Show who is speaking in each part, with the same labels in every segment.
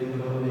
Speaker 1: Amen.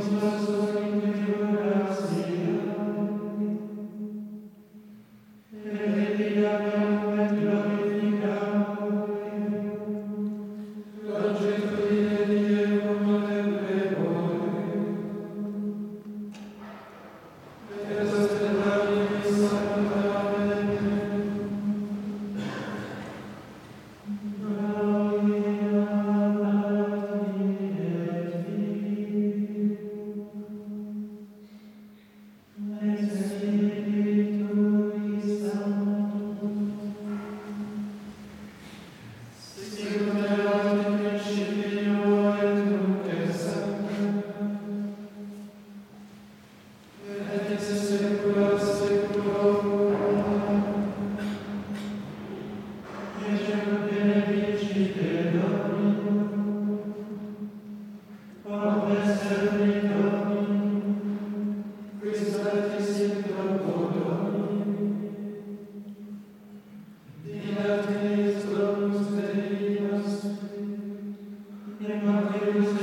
Speaker 1: Christmas. e agora